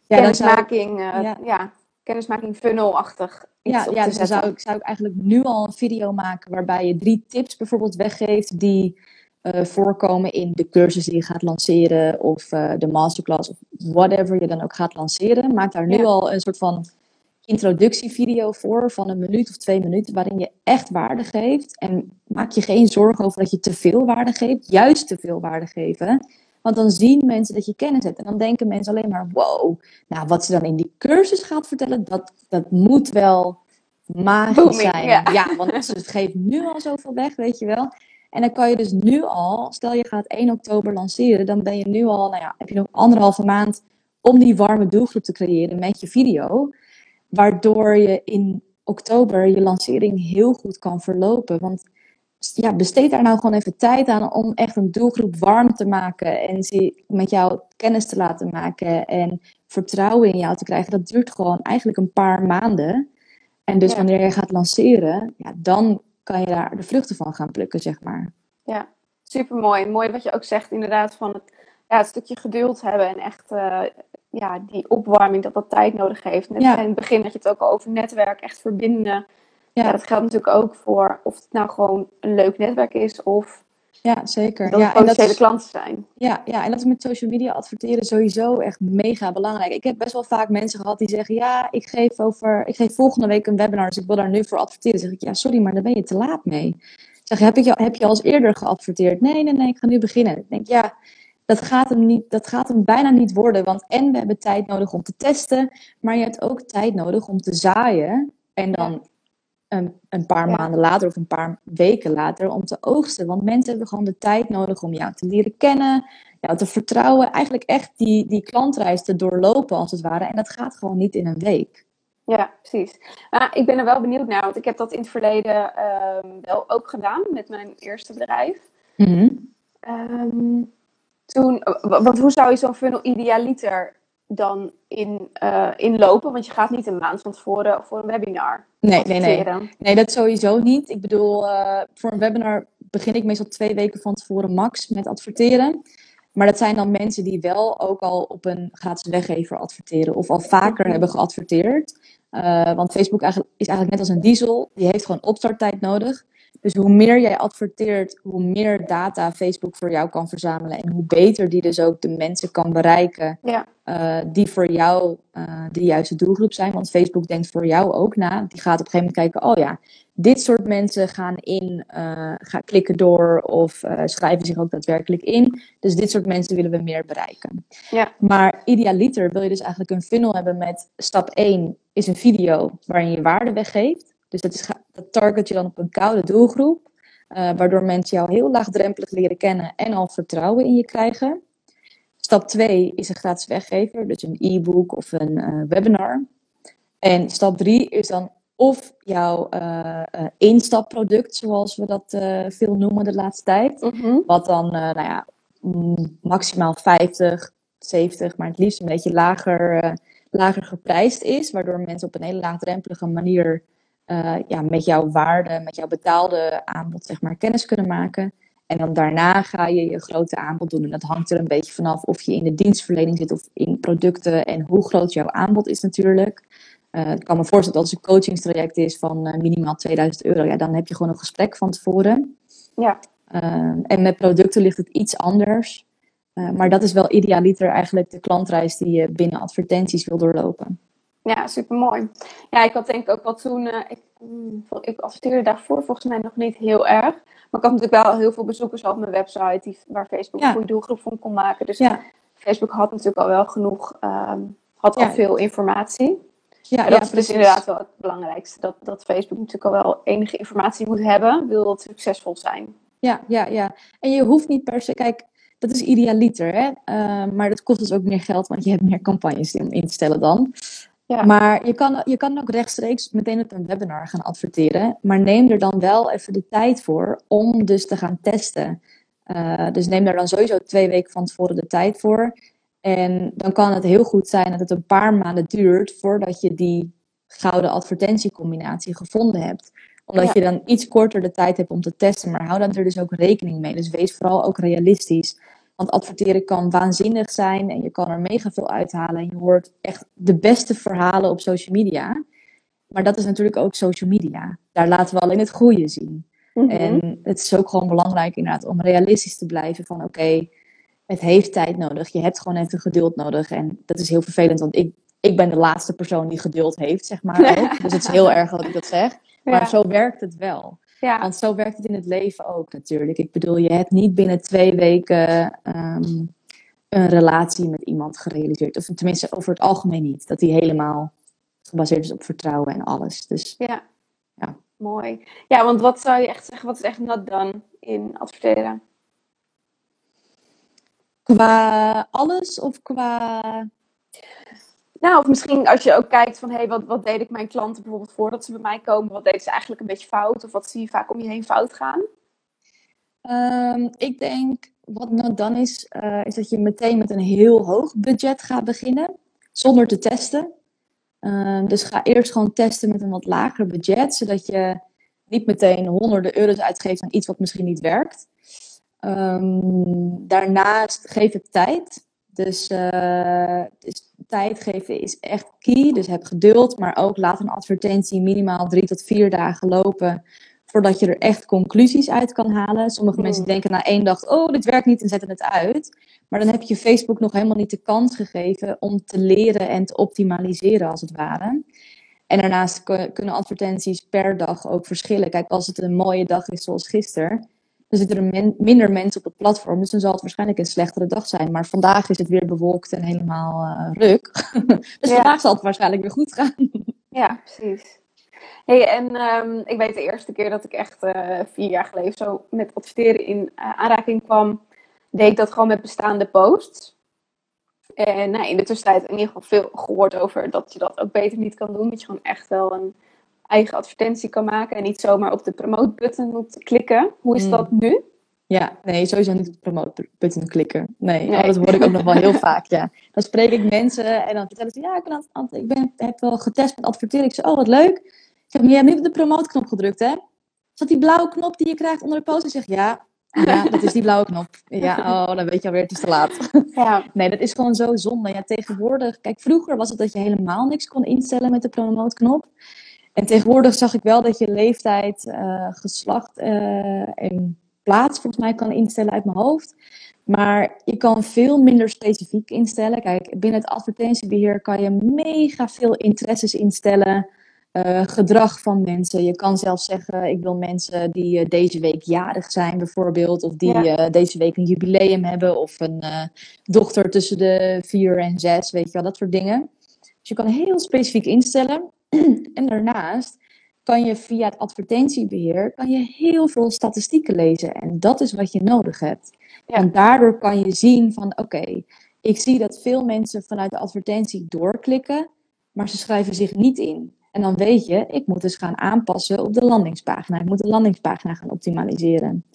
ja zou kennismaking, eh, ja. kennismaking funnel-achtig iets Ja, op ja te dus dan zou ik, zou ik eigenlijk nu al een video maken waarbij je drie tips bijvoorbeeld weggeeft die eh, voorkomen in de cursus die je gaat lanceren of de masterclass of whatever je dan ook gaat lanceren. Maak daar nu Ja. al een soort van introductievideo voor van een minuut of twee minuten waarin je echt waarde geeft. En maak je geen zorgen over dat je te veel waarde geeft, juist te veel waarde geven. Want dan zien mensen dat je kennis hebt. En dan denken mensen alleen maar, wow, nou wat ze dan in die cursus gaat vertellen, dat, dat moet wel magisch Booming, zijn. ja. want ze geeft nu al zoveel weg, weet je wel. En dan kan je dus nu al, stel je gaat 1 oktober lanceren, dan ben je nu al, nou ja, heb je nog anderhalve maand om die warme doelgroep te creëren met je video. Waardoor je in oktober je lancering heel goed kan verlopen. Want ja, besteed daar nou gewoon even tijd aan om echt een doelgroep warm te maken en ze met jou kennis te laten maken en vertrouwen in jou te krijgen. Dat duurt gewoon eigenlijk een paar maanden. En dus Ja. wanneer je gaat lanceren, ja, dan kan je daar de vruchten van gaan plukken, zeg maar. Ja, super mooi. Mooi wat je ook zegt, inderdaad, van het, ja, het stukje geduld hebben en echt eh, ja, die opwarming, dat dat tijd nodig heeft. Net Ja. in het begin had je het ook al over netwerk, echt verbinden. Ja. Ja. dat geldt natuurlijk ook voor of het nou gewoon een leuk netwerk is of Ja, zeker. Dat ja, potentiële is, klanten zijn. Ja, ja, en dat is met social media adverteren sowieso echt mega belangrijk. Ik heb best wel vaak mensen gehad die zeggen: Ja, ik geef, over, ik geef volgende week een webinar, dus ik wil daar nu voor adverteren. Dan zeg ik: Ja, sorry, maar daar ben je te laat mee. Ik zeg: Heb, ik, heb je al eens eerder geadverteerd? Nee, nee, nee, ik ga nu beginnen. Ik denk: Ja, dat gaat, hem niet, dat gaat hem bijna niet worden. Want en we hebben tijd nodig om te testen, maar je hebt ook tijd nodig om te zaaien. En dan een, een paar maanden later of een paar weken later om te oogsten. Want mensen hebben gewoon de tijd nodig om jou te leren kennen, jou te vertrouwen. Eigenlijk echt die, die klantreis te doorlopen als het ware. En dat gaat gewoon niet in een week. Ja, precies. Maar ik ben er wel benieuwd naar, want ik heb dat in het verleden ehm, wel ook gedaan met mijn eerste bedrijf. Ehm, toen, want hoe zou je zo'n funnel idealiter dan in, uh, inlopen? Want je gaat niet een maand van tevoren voor een webinar. Nee, nee, nee. Nee, dat sowieso niet. Ik bedoel, uh, voor een webinar begin ik meestal twee weken van tevoren max met adverteren. Maar dat zijn dan mensen die wel ook al op een gratis weggever adverteren of al vaker hebben geadverteerd. Uh, want Facebook is eigenlijk net als een diesel, die heeft gewoon opstarttijd nodig. Dus hoe meer jij adverteert, hoe meer data Facebook voor jou kan verzamelen. En hoe beter die dus ook de mensen kan bereiken ja. uh, die voor jou uh, de juiste doelgroep zijn. Want Facebook denkt voor jou ook na. Die gaat op een gegeven moment kijken, oh ja, dit soort mensen gaan in, uh, gaan klikken door of schrijven zich ook daadwerkelijk in. Dus dit soort mensen willen we meer bereiken. Ja. Maar idealiter wil je dus eigenlijk een funnel hebben met stap 1 is een video waarin je waarde weggeeft. Dus dat, is, dat target je dan op een koude doelgroep, uh, waardoor mensen jou heel laagdrempelig leren kennen en al vertrouwen in je krijgen. Stap 2 is een gratis weggever, dus een e-book of een uh, webinar. En stap 3 is dan of jouw uh, instapproduct, zoals we dat veel noemen de laatste tijd. Mm -hmm. Wat dan, nou ja, mm, maximaal 50, 70, maar het liefst een beetje lager, lager geprijsd is. Waardoor mensen op een hele laagdrempelige manier uh, ja, met jouw waarde, met jouw betaalde aanbod, zeg maar, kennis kunnen maken. En dan daarna ga je je grote aanbod doen. En dat hangt er een beetje vanaf of je in de dienstverlening zit of in producten en hoe groot jouw aanbod is natuurlijk. Uh, ik kan me voorstellen dat als een coachingstraject is van uh, minimaal 2000 euro, ja, dan heb je gewoon een gesprek van tevoren. Ja. en met producten ligt het iets anders. maar dat is wel idealiter eigenlijk de klantreis die je binnen advertenties wil doorlopen. Ja, super mooi. Ja, ik had denk ik ook wel toen, uh, ik, mm, ik adverteerde daarvoor volgens mij nog niet heel erg. Maar ik had natuurlijk wel heel veel bezoekers op mijn website die, waar Facebook Ja. een goede doelgroep van kon maken. Dus Ja, Facebook had natuurlijk al wel genoeg, ehm, had al Ja. veel informatie. ja, dat is dus inderdaad wel het belangrijkste. Dat, dat Facebook natuurlijk al wel enige informatie moet hebben, wil het succesvol zijn. Ja, ja, ja. En je hoeft niet per se, kijk, dat is idealiter, hè? Eh, maar dat kost dus ook meer geld, want je hebt meer campagnes om in te stellen dan. Ja. Maar je kan, je kan ook rechtstreeks meteen op een webinar gaan adverteren. Maar neem er dan wel even de tijd voor om dus te gaan testen. Eh, dus neem daar dan sowieso twee weken van tevoren de tijd voor. En dan kan het heel goed zijn dat het een paar maanden duurt voordat je die gouden advertentiecombinatie gevonden hebt. Omdat Ja. je dan iets korter de tijd hebt om te testen. Maar hou daar dus ook rekening mee. Dus wees vooral ook realistisch. Want adverteren kan waanzinnig zijn en je kan er mega veel uithalen. En je hoort echt de beste verhalen op social media. Maar dat is natuurlijk ook social media. Daar laten we alleen het goede zien. Mhm. En het is ook gewoon belangrijk inderdaad om realistisch te blijven van oké, het heeft tijd nodig. Je hebt gewoon even geduld nodig. En dat is heel vervelend, want ik, ik ben de laatste persoon die geduld heeft, zeg maar ook. Dus het is heel erg dat ik dat zeg. Maar Ja. zo werkt het wel. Ja. Want zo werkt het in het leven ook natuurlijk. Ik bedoel, je hebt niet binnen twee weken ehm, een relatie met iemand gerealiseerd. Of tenminste, over het algemeen niet. Dat die helemaal gebaseerd is op vertrouwen en alles. Dus Ja. Ja. Mooi. Ja, want wat zou je echt zeggen, wat is echt not done in adverteren? qua alles of qua... Nou, of misschien als je ook kijkt van, hé, hey, wat, wat deed ik mijn klanten bijvoorbeeld voordat ze bij mij komen? Wat deden ze eigenlijk een beetje fout? Of wat zie je vaak om je heen fout gaan? Ehm, ik denk, wat nou dan is, eh, is dat je meteen met een heel hoog budget gaat beginnen. Zonder te testen. Ehm, dus ga eerst gewoon testen met een wat lager budget. Zodat je niet meteen honderden euro's uitgeeft aan iets wat misschien niet werkt. Ehm, daarnaast geef het tijd. Dus, eh, dus tijd geven is echt key. Dus heb geduld, maar ook laat een advertentie minimaal drie tot vier dagen lopen. voordat je er echt conclusies uit kan halen. Sommige Mm. mensen denken na één dag, oh, dit werkt niet en zetten het uit. Maar dan heb je Facebook nog helemaal niet de kans gegeven om te leren en te optimaliseren, als het ware. En daarnaast kun- kunnen advertenties per dag ook verschillen. Kijk, als het een mooie dag is zoals gisteren, dan zitten er min- minder mensen op het platform. Dus dan zal het waarschijnlijk een slechtere dag zijn. Maar vandaag is het weer bewolkt en helemaal eh ruk. dus Ja. vandaag zal het waarschijnlijk weer goed gaan. Ja, precies. Hey, en ehm, ik weet de eerste keer dat ik echt eh, vier jaar geleden zo met adverteren in eh, aanraking kwam, deed ik dat gewoon met bestaande posts. En nou, in de tussentijd in ieder geval veel gehoord over dat je dat ook beter niet kan doen. Dat je gewoon echt wel een eigen advertentie kan maken en niet zomaar op de promote button moet klikken. Hoe is Mm. dat nu? Ja, nee, sowieso niet op de promote button klikken. Nee, Nee. dat hoor ik ook nog wel heel vaak, ja. Dan spreek ik mensen en dan vertellen ze, ja, ik, ben ik ben, heb wel getest met adverteren. Ik zeg, oh, wat leuk. Ik zeg, maar je hebt niet op de promote knop gedrukt, hè? Is dat die blauwe knop die je krijgt onder de post? Ik zeg, ja, ja, dat is die blauwe knop. Ja, oh, dan weet je alweer, het is te laat. Ja, Nee, dat is gewoon zo zonde. Ja, tegenwoordig, kijk, vroeger was het dat je helemaal niks kon instellen met de promote knop. En tegenwoordig zag ik wel dat je leeftijd, eh, geslacht eh, en plaats volgens mij kan instellen uit mijn hoofd. Maar je kan veel minder specifiek instellen. Kijk, binnen het advertentiebeheer kan je mega veel interesses instellen. eh, gedrag van mensen. Je kan zelfs zeggen, ik wil mensen die deze week jarig zijn bijvoorbeeld. Of die Ja. deze week een jubileum hebben. Of een dochter tussen de vier en zes, weet je wel, dat soort dingen. Dus je kan heel specifiek instellen. en daarnaast kan je via het advertentiebeheer kan je heel veel statistieken lezen. En dat is wat je nodig hebt. Ja. Want daardoor kan je zien van oké, ik zie dat veel mensen vanuit de advertentie doorklikken, maar ze schrijven zich niet in. En dan weet je, ik moet dus gaan aanpassen op de landingspagina. Ik moet de landingspagina gaan optimaliseren.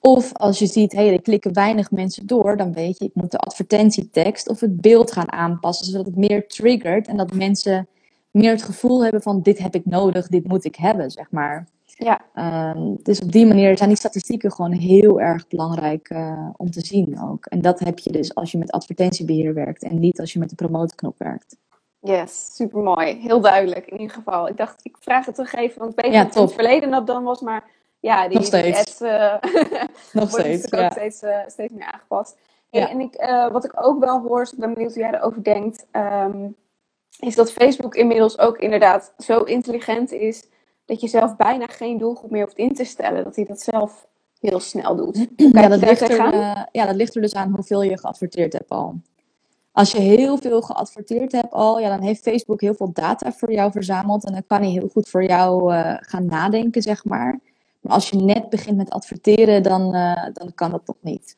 Of als je ziet, hé, hey, er klikken weinig mensen door, dan weet je, ik moet de advertentietekst of het beeld gaan aanpassen, zodat het meer triggert en dat mensen meer het gevoel hebben van dit heb ik nodig, dit moet ik hebben, zeg maar. ja, Ehm, dus op die manier zijn die statistieken gewoon heel erg belangrijk eh, om te zien ook. En dat heb je dus als je met advertentiebeheer werkt en niet als je met de promoteknop werkt. yes, super mooi. Heel duidelijk in ieder geval. Ik dacht, ik vraag het toch even, want ik weet Ja, dat het in het top. verleden dat dan was, maar ja, die, Nog steeds. ads eh, Nog wordt steeds, ook ja. steeds, eh, steeds meer aangepast. Ja. En ik, wat ik ook wel hoor, ik ben benieuwd hoe jij erover denkt, ehm, is dat Facebook inmiddels ook inderdaad zo intelligent is dat je zelf bijna geen doelgroep meer hoeft in te stellen. Dat hij dat zelf heel snel doet. Ja dat, ligt er, eh, ja, dat ligt er dus aan hoeveel je geadverteerd hebt al. Als je heel veel geadverteerd hebt al, ja, dan heeft Facebook heel veel data voor jou verzameld. En dan kan hij heel goed voor jou eh, gaan nadenken, zeg maar. Maar als je net begint met adverteren, dan, eh, dan kan dat nog niet.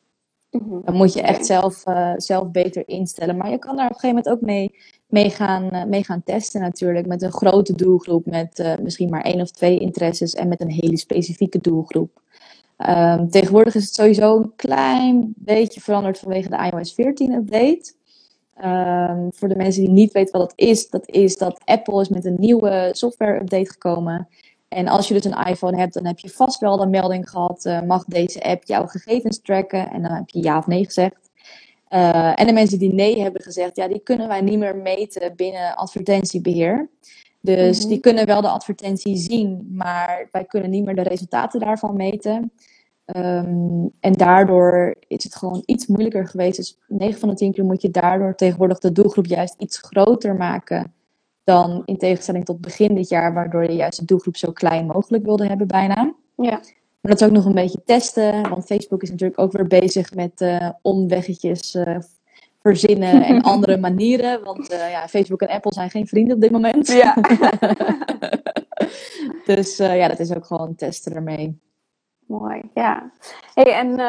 Mhm. Dan moet je echt zelf, zelf beter instellen. Maar je kan daar op een gegeven moment ook mee, mee, gaan, eh, mee gaan testen natuurlijk. Met een grote doelgroep, met eh, misschien maar één of twee interesses en met een hele specifieke doelgroep. Ehm, tegenwoordig is het sowieso een klein beetje veranderd vanwege de iOS 14 update. Ehm, voor de mensen die niet weten wat dat is, dat is dat Apple is met een nieuwe software update gekomen. En als je dus een iPhone hebt, dan heb je vast wel de melding gehad, eh, mag deze app jouw gegevens tracken? En dan heb je ja of nee gezegd. Eh, en de mensen die nee hebben gezegd, ja, die kunnen wij niet meer meten binnen advertentiebeheer. Dus Mhm. die kunnen wel de advertentie zien, maar wij kunnen niet meer de resultaten daarvan meten. Ehm, en daardoor is het gewoon iets moeilijker geweest. Dus 9 van de 10 keer moet je daardoor tegenwoordig de doelgroep juist iets groter maken dan in tegenstelling tot begin dit jaar, waardoor je juist de doelgroep zo klein mogelijk wilde hebben bijna. Ja. Maar dat is ook nog een beetje testen, want Facebook is natuurlijk ook weer bezig met eh, omweggetjes eh, verzinnen en andere manieren. Want eh, ja, Facebook en Apple zijn geen vrienden op dit moment. Ja. dus ja, dat is ook gewoon testen ermee. Mooi, ja. Hey, en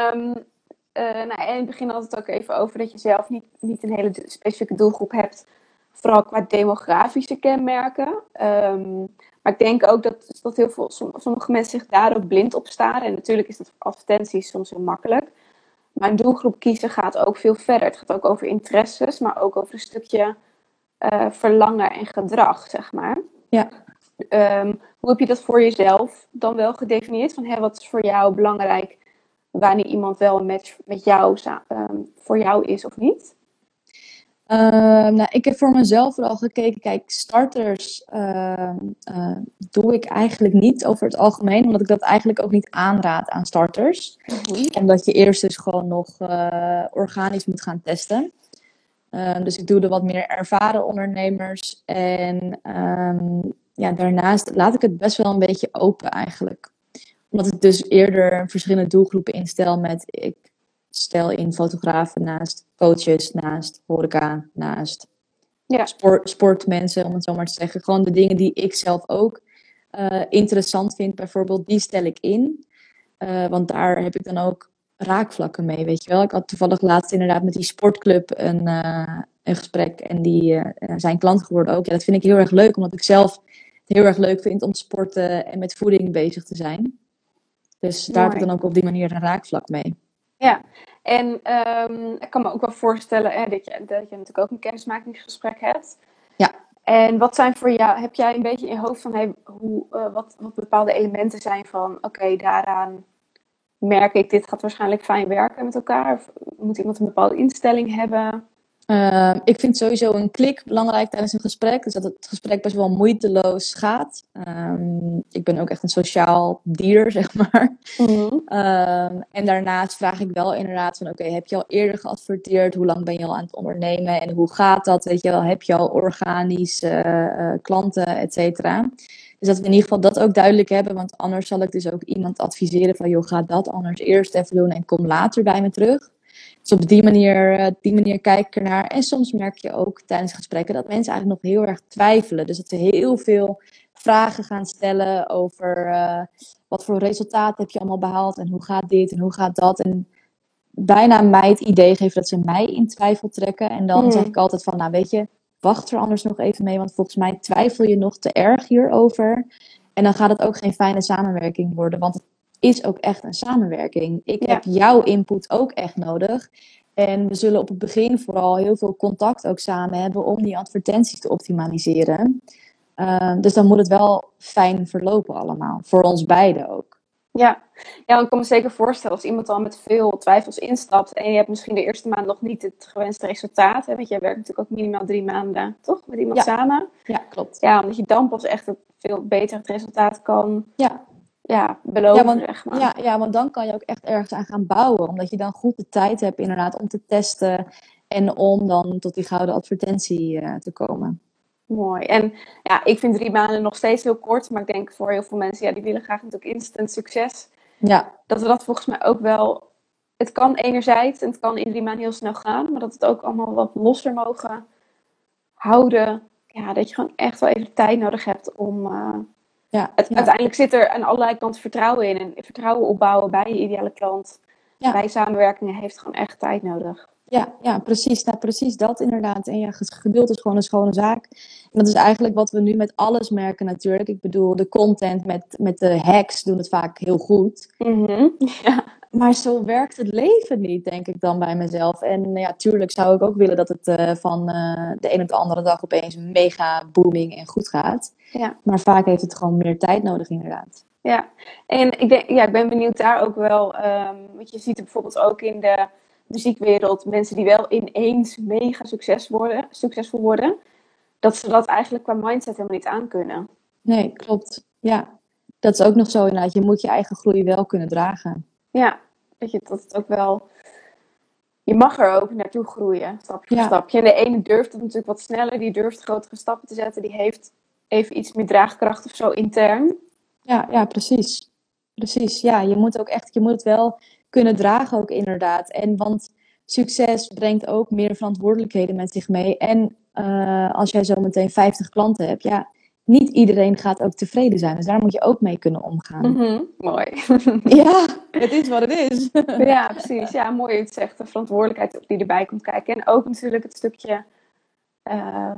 eh, nou, in het begin had het ook even over dat je zelf niet, niet een hele specifieke doelgroep hebt, vooral qua demografische kenmerken. Ehm, maar ik denk ook dat, dat heel veel, som- sommige mensen zich daar ook blind op staren. En natuurlijk is dat voor advertenties soms heel makkelijk. Maar een doelgroep kiezen gaat ook veel verder. Het gaat ook over interesses, maar ook over een stukje eh, verlangen en gedrag, zeg maar. Ja. Ehm, hoe heb je dat voor jezelf dan wel gedefinieerd? Van hè, wat is voor jou belangrijk wanneer iemand wel een match met jou ehm, voor jou is of niet? Ehm, nou, ik heb voor mezelf vooral gekeken, kijk, starters ehm, eh, doe ik eigenlijk niet over het algemeen, omdat ik dat eigenlijk ook niet aanraad aan starters. Omdat je eerst dus gewoon nog eh, organisch moet gaan testen. Ehm, dus ik doe de wat meer ervaren ondernemers. En ja, daarnaast laat ik het best wel een beetje open eigenlijk. Omdat ik dus eerder verschillende doelgroepen instel met ik stel in fotografen naast coaches, naast horeca, naast ja. sport, sportmensen, om het zo maar te zeggen. Gewoon de dingen die ik zelf ook uh, interessant vind, bijvoorbeeld, die stel ik in. Uh, want daar heb ik dan ook raakvlakken mee, weet je wel. Ik had toevallig laatst inderdaad met die sportclub een, uh, een gesprek en die zijn klant geworden ook. Ja, dat vind ik heel erg leuk, omdat ik zelf het heel erg leuk vind om sporten en met voeding bezig te zijn. Dus daar heb ik dan ook op die manier een raakvlak mee. Ja, en um, ik kan me ook wel voorstellen hè, dat, je, dat je natuurlijk ook een kennismakingsgesprek hebt. Ja. En wat zijn voor jou, heb jij een beetje in hoofd van hey, hoe, uh, wat, wat bepaalde elementen zijn van oké, daaraan merk ik, dit gaat waarschijnlijk fijn werken met elkaar? Of moet iemand een bepaalde instelling hebben? Ehm, ik vind sowieso een klik belangrijk tijdens een gesprek. Dus dat het gesprek best wel moeiteloos gaat. Ehm, ik ben ook echt een sociaal dier, zeg maar. Mhm. Ehm, en daarnaast vraag ik wel inderdaad van... Oké, heb je al eerder geadverteerd? Hoe lang ben je al aan het ondernemen? En hoe gaat dat? Weet je wel, heb je al organische uh, klanten, et cetera? Dus dat we in ieder geval dat ook duidelijk hebben. Want anders zal ik dus ook iemand adviseren van... joh, ga dat anders eerst even doen en kom later bij me terug. Dus op die manier, eh, die manier kijk ik ernaar. En soms merk je ook tijdens gesprekken dat mensen eigenlijk nog heel erg twijfelen. Dus dat ze heel veel vragen gaan stellen over uh, wat voor resultaat heb je allemaal behaald en hoe gaat dit en hoe gaat dat. En bijna mij het idee geven dat ze mij in twijfel trekken. En dan hmm. zeg ik altijd van, nou weet je, wacht er anders nog even mee, want volgens mij twijfel je nog te erg hierover. En dan gaat het ook geen fijne samenwerking worden, want het is ook echt een samenwerking. Ik heb jouw input ook echt nodig. En we zullen op het begin vooral heel veel contact ook samen hebben om die advertenties te optimaliseren. Uh, dus dan moet het wel fijn verlopen allemaal. Voor ons beiden ook. Ja. ja, ik kan me zeker voorstellen als iemand al met veel twijfels instapt en je hebt misschien de eerste maand nog niet het gewenste resultaat. Hè, want jij werkt natuurlijk ook minimaal drie maanden, toch? Met iemand samen. Ja, klopt. Ja, omdat je dan pas echt veel beter het resultaat kan ja ja, beloven, ja, want, zeg maar. Ja, ja, want dan kan je ook echt ergens aan gaan bouwen. Omdat je dan goed de tijd hebt inderdaad om te testen. En om dan tot die gouden advertentie uh, te komen. Mooi. En ja, ik vind drie maanden nog steeds heel kort. Maar ik denk voor heel veel mensen, ja, die willen graag natuurlijk instant succes. Ja. Dat we dat volgens mij ook wel... Het kan enerzijds en het kan in drie maanden heel snel gaan. Maar dat het ook allemaal wat losser mogen houden. Ja, dat je gewoon echt wel even de tijd nodig hebt om... Uh, ja, Uiteindelijk zit er aan allerlei kanten vertrouwen in. En vertrouwen opbouwen bij je ideale klant, bij samenwerkingen, heeft gewoon echt tijd nodig. Ja, ja precies. Nou, precies dat inderdaad. En ja, geduld is gewoon een schone zaak. En dat is eigenlijk wat we nu met alles merken natuurlijk. Ik bedoel, de content met, met de hacks doen het vaak heel goed. Mm Ja. Maar zo werkt het leven niet, denk ik dan bij mezelf. En ja, tuurlijk zou ik ook willen dat het uh, van uh, de een op de andere dag opeens mega booming en goed gaat. Ja. Maar vaak heeft het gewoon meer tijd nodig, inderdaad. Ja, en ik, denk, ja, ik ben benieuwd daar ook wel. Um, want je ziet bijvoorbeeld ook in de muziekwereld mensen die wel ineens mega succes worden, succesvol worden. Dat ze dat eigenlijk qua mindset helemaal niet aankunnen. Nee, klopt. Ja, dat is ook nog zo inderdaad. Je moet je eigen groei wel kunnen dragen. Ja, dat, je, dat het ook wel. Je mag er ook naartoe groeien, stapje voor stapje. En de ene durft het natuurlijk wat sneller, die durft grotere stappen te zetten, die heeft even iets meer draagkracht of zo intern. Ja, ja, precies. Precies, ja. Je moet ook echt, je moet het wel kunnen dragen ook inderdaad. En want succes brengt ook meer verantwoordelijkheden met zich mee. En uh, als jij zo meteen 50 klanten hebt, ja, niet iedereen gaat ook tevreden zijn. Dus daar moet je ook mee kunnen omgaan. Mhm, mooi. ja, het is wat het is. ja, precies. Ja, mooi het zegt. De verantwoordelijkheid die erbij komt kijken. En ook natuurlijk het stukje... Uh,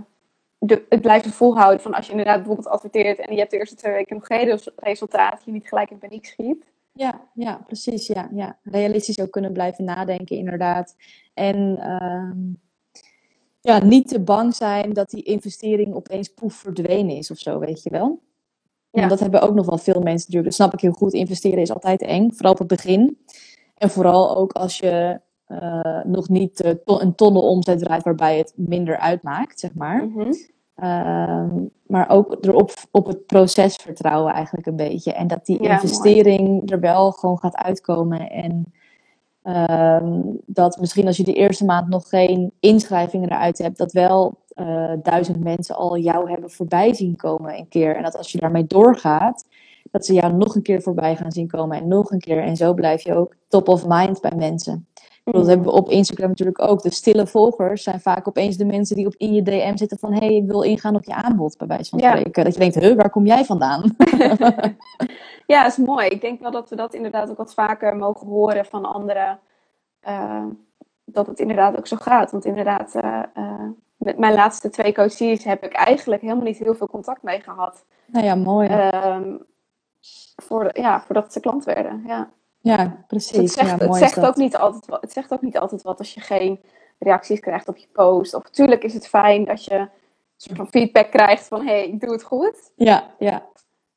de, het blijven volhouden van als je inderdaad bijvoorbeeld adverteert en je hebt de eerste twee weken nog geen resultaat, je niet gelijk in paniek schiet. Ja, ja, precies. Ja, ja. Realistisch ook kunnen blijven nadenken, inderdaad. En uh, ja, niet te bang zijn dat die investering opeens poef verdwenen is of zo, weet je wel. Ja. dat hebben ook nog wel veel mensen natuurlijk. Dat snap ik heel goed. Investeren is altijd eng, vooral op het begin. En vooral ook als je eh, nog niet uh, to een tonnen omzet draait waarbij het minder uitmaakt, zeg maar. Mhm. Ehm, maar ook erop op het proces vertrouwen eigenlijk een beetje. En dat die Ja, investering er wel gewoon gaat uitkomen. En dat misschien als je de eerste maand nog geen inschrijvingen eruit hebt, dat wel eh, duizend mensen al jou hebben voorbij zien komen een keer. En dat als je daarmee doorgaat, dat ze jou nog een keer voorbij gaan zien komen en nog een keer. En zo blijf je ook top of mind bij mensen. Dat hebben we op Instagram natuurlijk ook. De stille volgers zijn vaak opeens de mensen die op in je DM zitten van... hé, hey, ik wil ingaan op je aanbod, bij wijze van Ja. spreken. Dat je denkt, huh, waar kom jij vandaan? Ja, dat is mooi. Ik denk wel dat we dat inderdaad ook wat vaker mogen horen van anderen. eh, dat het inderdaad ook zo gaat. Want inderdaad, eh, eh, met mijn laatste twee coaches heb ik eigenlijk helemaal niet heel veel contact mee gehad. nou ja, mooi. Ehm, voor, ja, voordat ze klant werden. Ja. ja, Dus precies. het zegt, ja, het, mooi zegt ook niet altijd, wat- het zegt ook niet altijd wat als je geen reacties krijgt op je post. Of natuurlijk is het fijn dat je een soort van feedback krijgt van hé, hey, ik doe het goed. Ja, ja.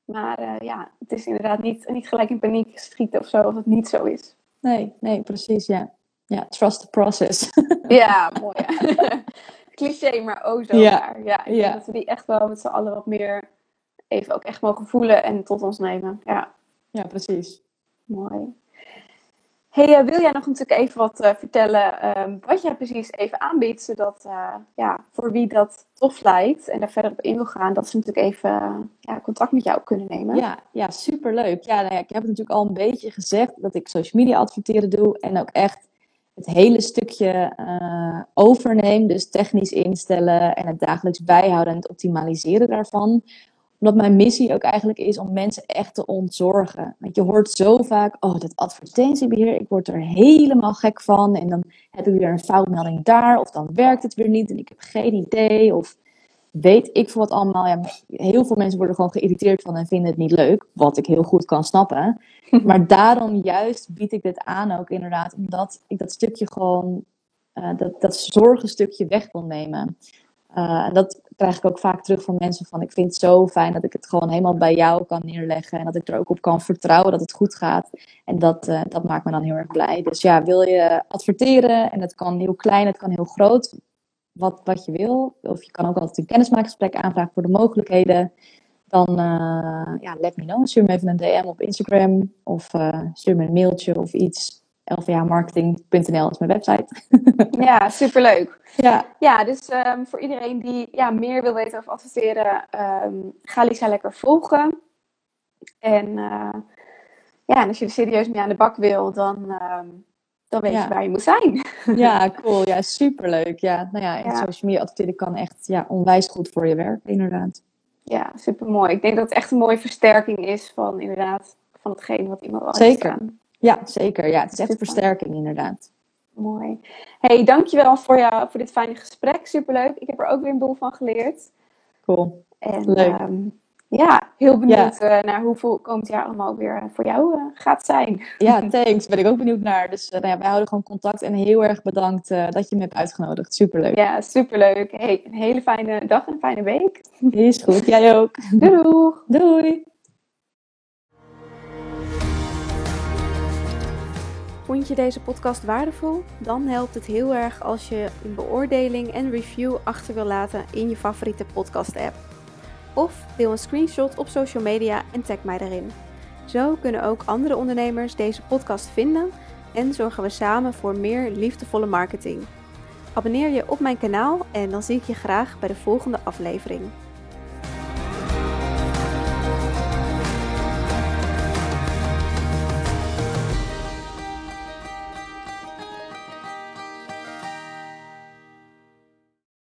Maar eh, ja, het is inderdaad niet, niet gelijk in paniek schieten of zo als het niet zo is. Nee, nee, precies, ja. Ja, trust the process. Ja, mooi. ja. Cliché, maar oh zo Ja, waar. Ja, ik ja. denk dat we die echt wel met z'n allen wat meer even ook echt mogen voelen en tot ons nemen. Ja, ja, precies. mooi. Hey, eh, wil jij nog natuurlijk even wat eh, vertellen ehm, wat jij precies even aanbiedt, zodat eh, ja, voor wie dat tof lijkt en daar verder op in wil gaan, dat ze natuurlijk even ja, contact met jou kunnen nemen. Ja, ja, superleuk. Ja, nou ja, ik heb het natuurlijk al een beetje gezegd dat ik social media adverteren doe en ook echt het hele stukje overneem. Dus technisch instellen en het dagelijks bijhouden en het optimaliseren daarvan. Omdat mijn missie ook eigenlijk is om mensen echt te ontzorgen. Want je hoort zo vaak, oh dat advertentiebeheer, ik word er helemaal gek van. En dan heb ik weer een foutmelding daar of dan werkt het weer niet en ik heb geen idee. Of weet ik veel wat allemaal. Ja, heel veel mensen worden gewoon geïrriteerd van en vinden het niet leuk. Wat ik heel goed kan snappen. Maar daarom juist bied ik dit aan ook inderdaad. Omdat ik dat stukje gewoon, eh, dat, dat zorgenstukje weg wil nemen. En dat krijg ik ook vaak terug van mensen van ik vind het zo fijn dat ik het gewoon helemaal bij jou kan neerleggen. En dat ik er ook op kan vertrouwen dat het goed gaat. En dat, eh, dat maakt me dan heel erg blij. Dus ja, wil je adverteren en het kan heel klein, het kan heel groot wat, wat je wil. Of je kan ook altijd een kennismakingsgesprek aanvragen voor de mogelijkheden. Dan eh, ja, let me know. Stuur me even een DM op Instagram. Of eh, stuur me een mailtje of iets. lvamarketing.nl is mijn website. Ja, superleuk. Ja, Ja, dus ehm, voor iedereen die ja, meer wil weten over adverteren, ehm, ga Lisa lekker volgen. En eh, ja, en als je er serieus mee aan de bak wil, dan, ehm, dan weet Ja. je waar je moet zijn. ja cool. Ja, superleuk. Ja, nou ja, en Ja. social media adverteren kan echt ja, onwijs goed voor je werk, inderdaad. Ja, super mooi. Ik denk dat het echt een mooie versterking is van inderdaad van hetgeen wat iemand al Zeker. staan. Ja, zeker. Ja, het is echt een versterking, inderdaad. Mooi. Hey, dankjewel voor, jou, voor dit fijne gesprek. Superleuk. Ik heb er ook weer een boel van geleerd. Cool. En Leuk. ehm, ja, heel benieuwd eh, naar hoeveel komend jaar allemaal weer eh, voor jou eh, gaat zijn. Ja, thanks. Ben ik ook benieuwd naar. Dus nou ja, wij houden gewoon contact. En heel erg bedankt dat je me hebt uitgenodigd. Superleuk. Ja, superleuk. Hey, een hele fijne dag en een fijne week. Is goed. Jij ook. Doei! Doei. Vond je deze podcast waardevol? Dan helpt het heel erg als je een beoordeling en review achter wil laten in je favoriete podcast-app. Of deel een screenshot op social media en tag mij daarin. Zo kunnen ook andere ondernemers deze podcast vinden en zorgen we samen voor meer liefdevolle marketing. Abonneer je op mijn kanaal en dan zie ik je graag bij de volgende aflevering.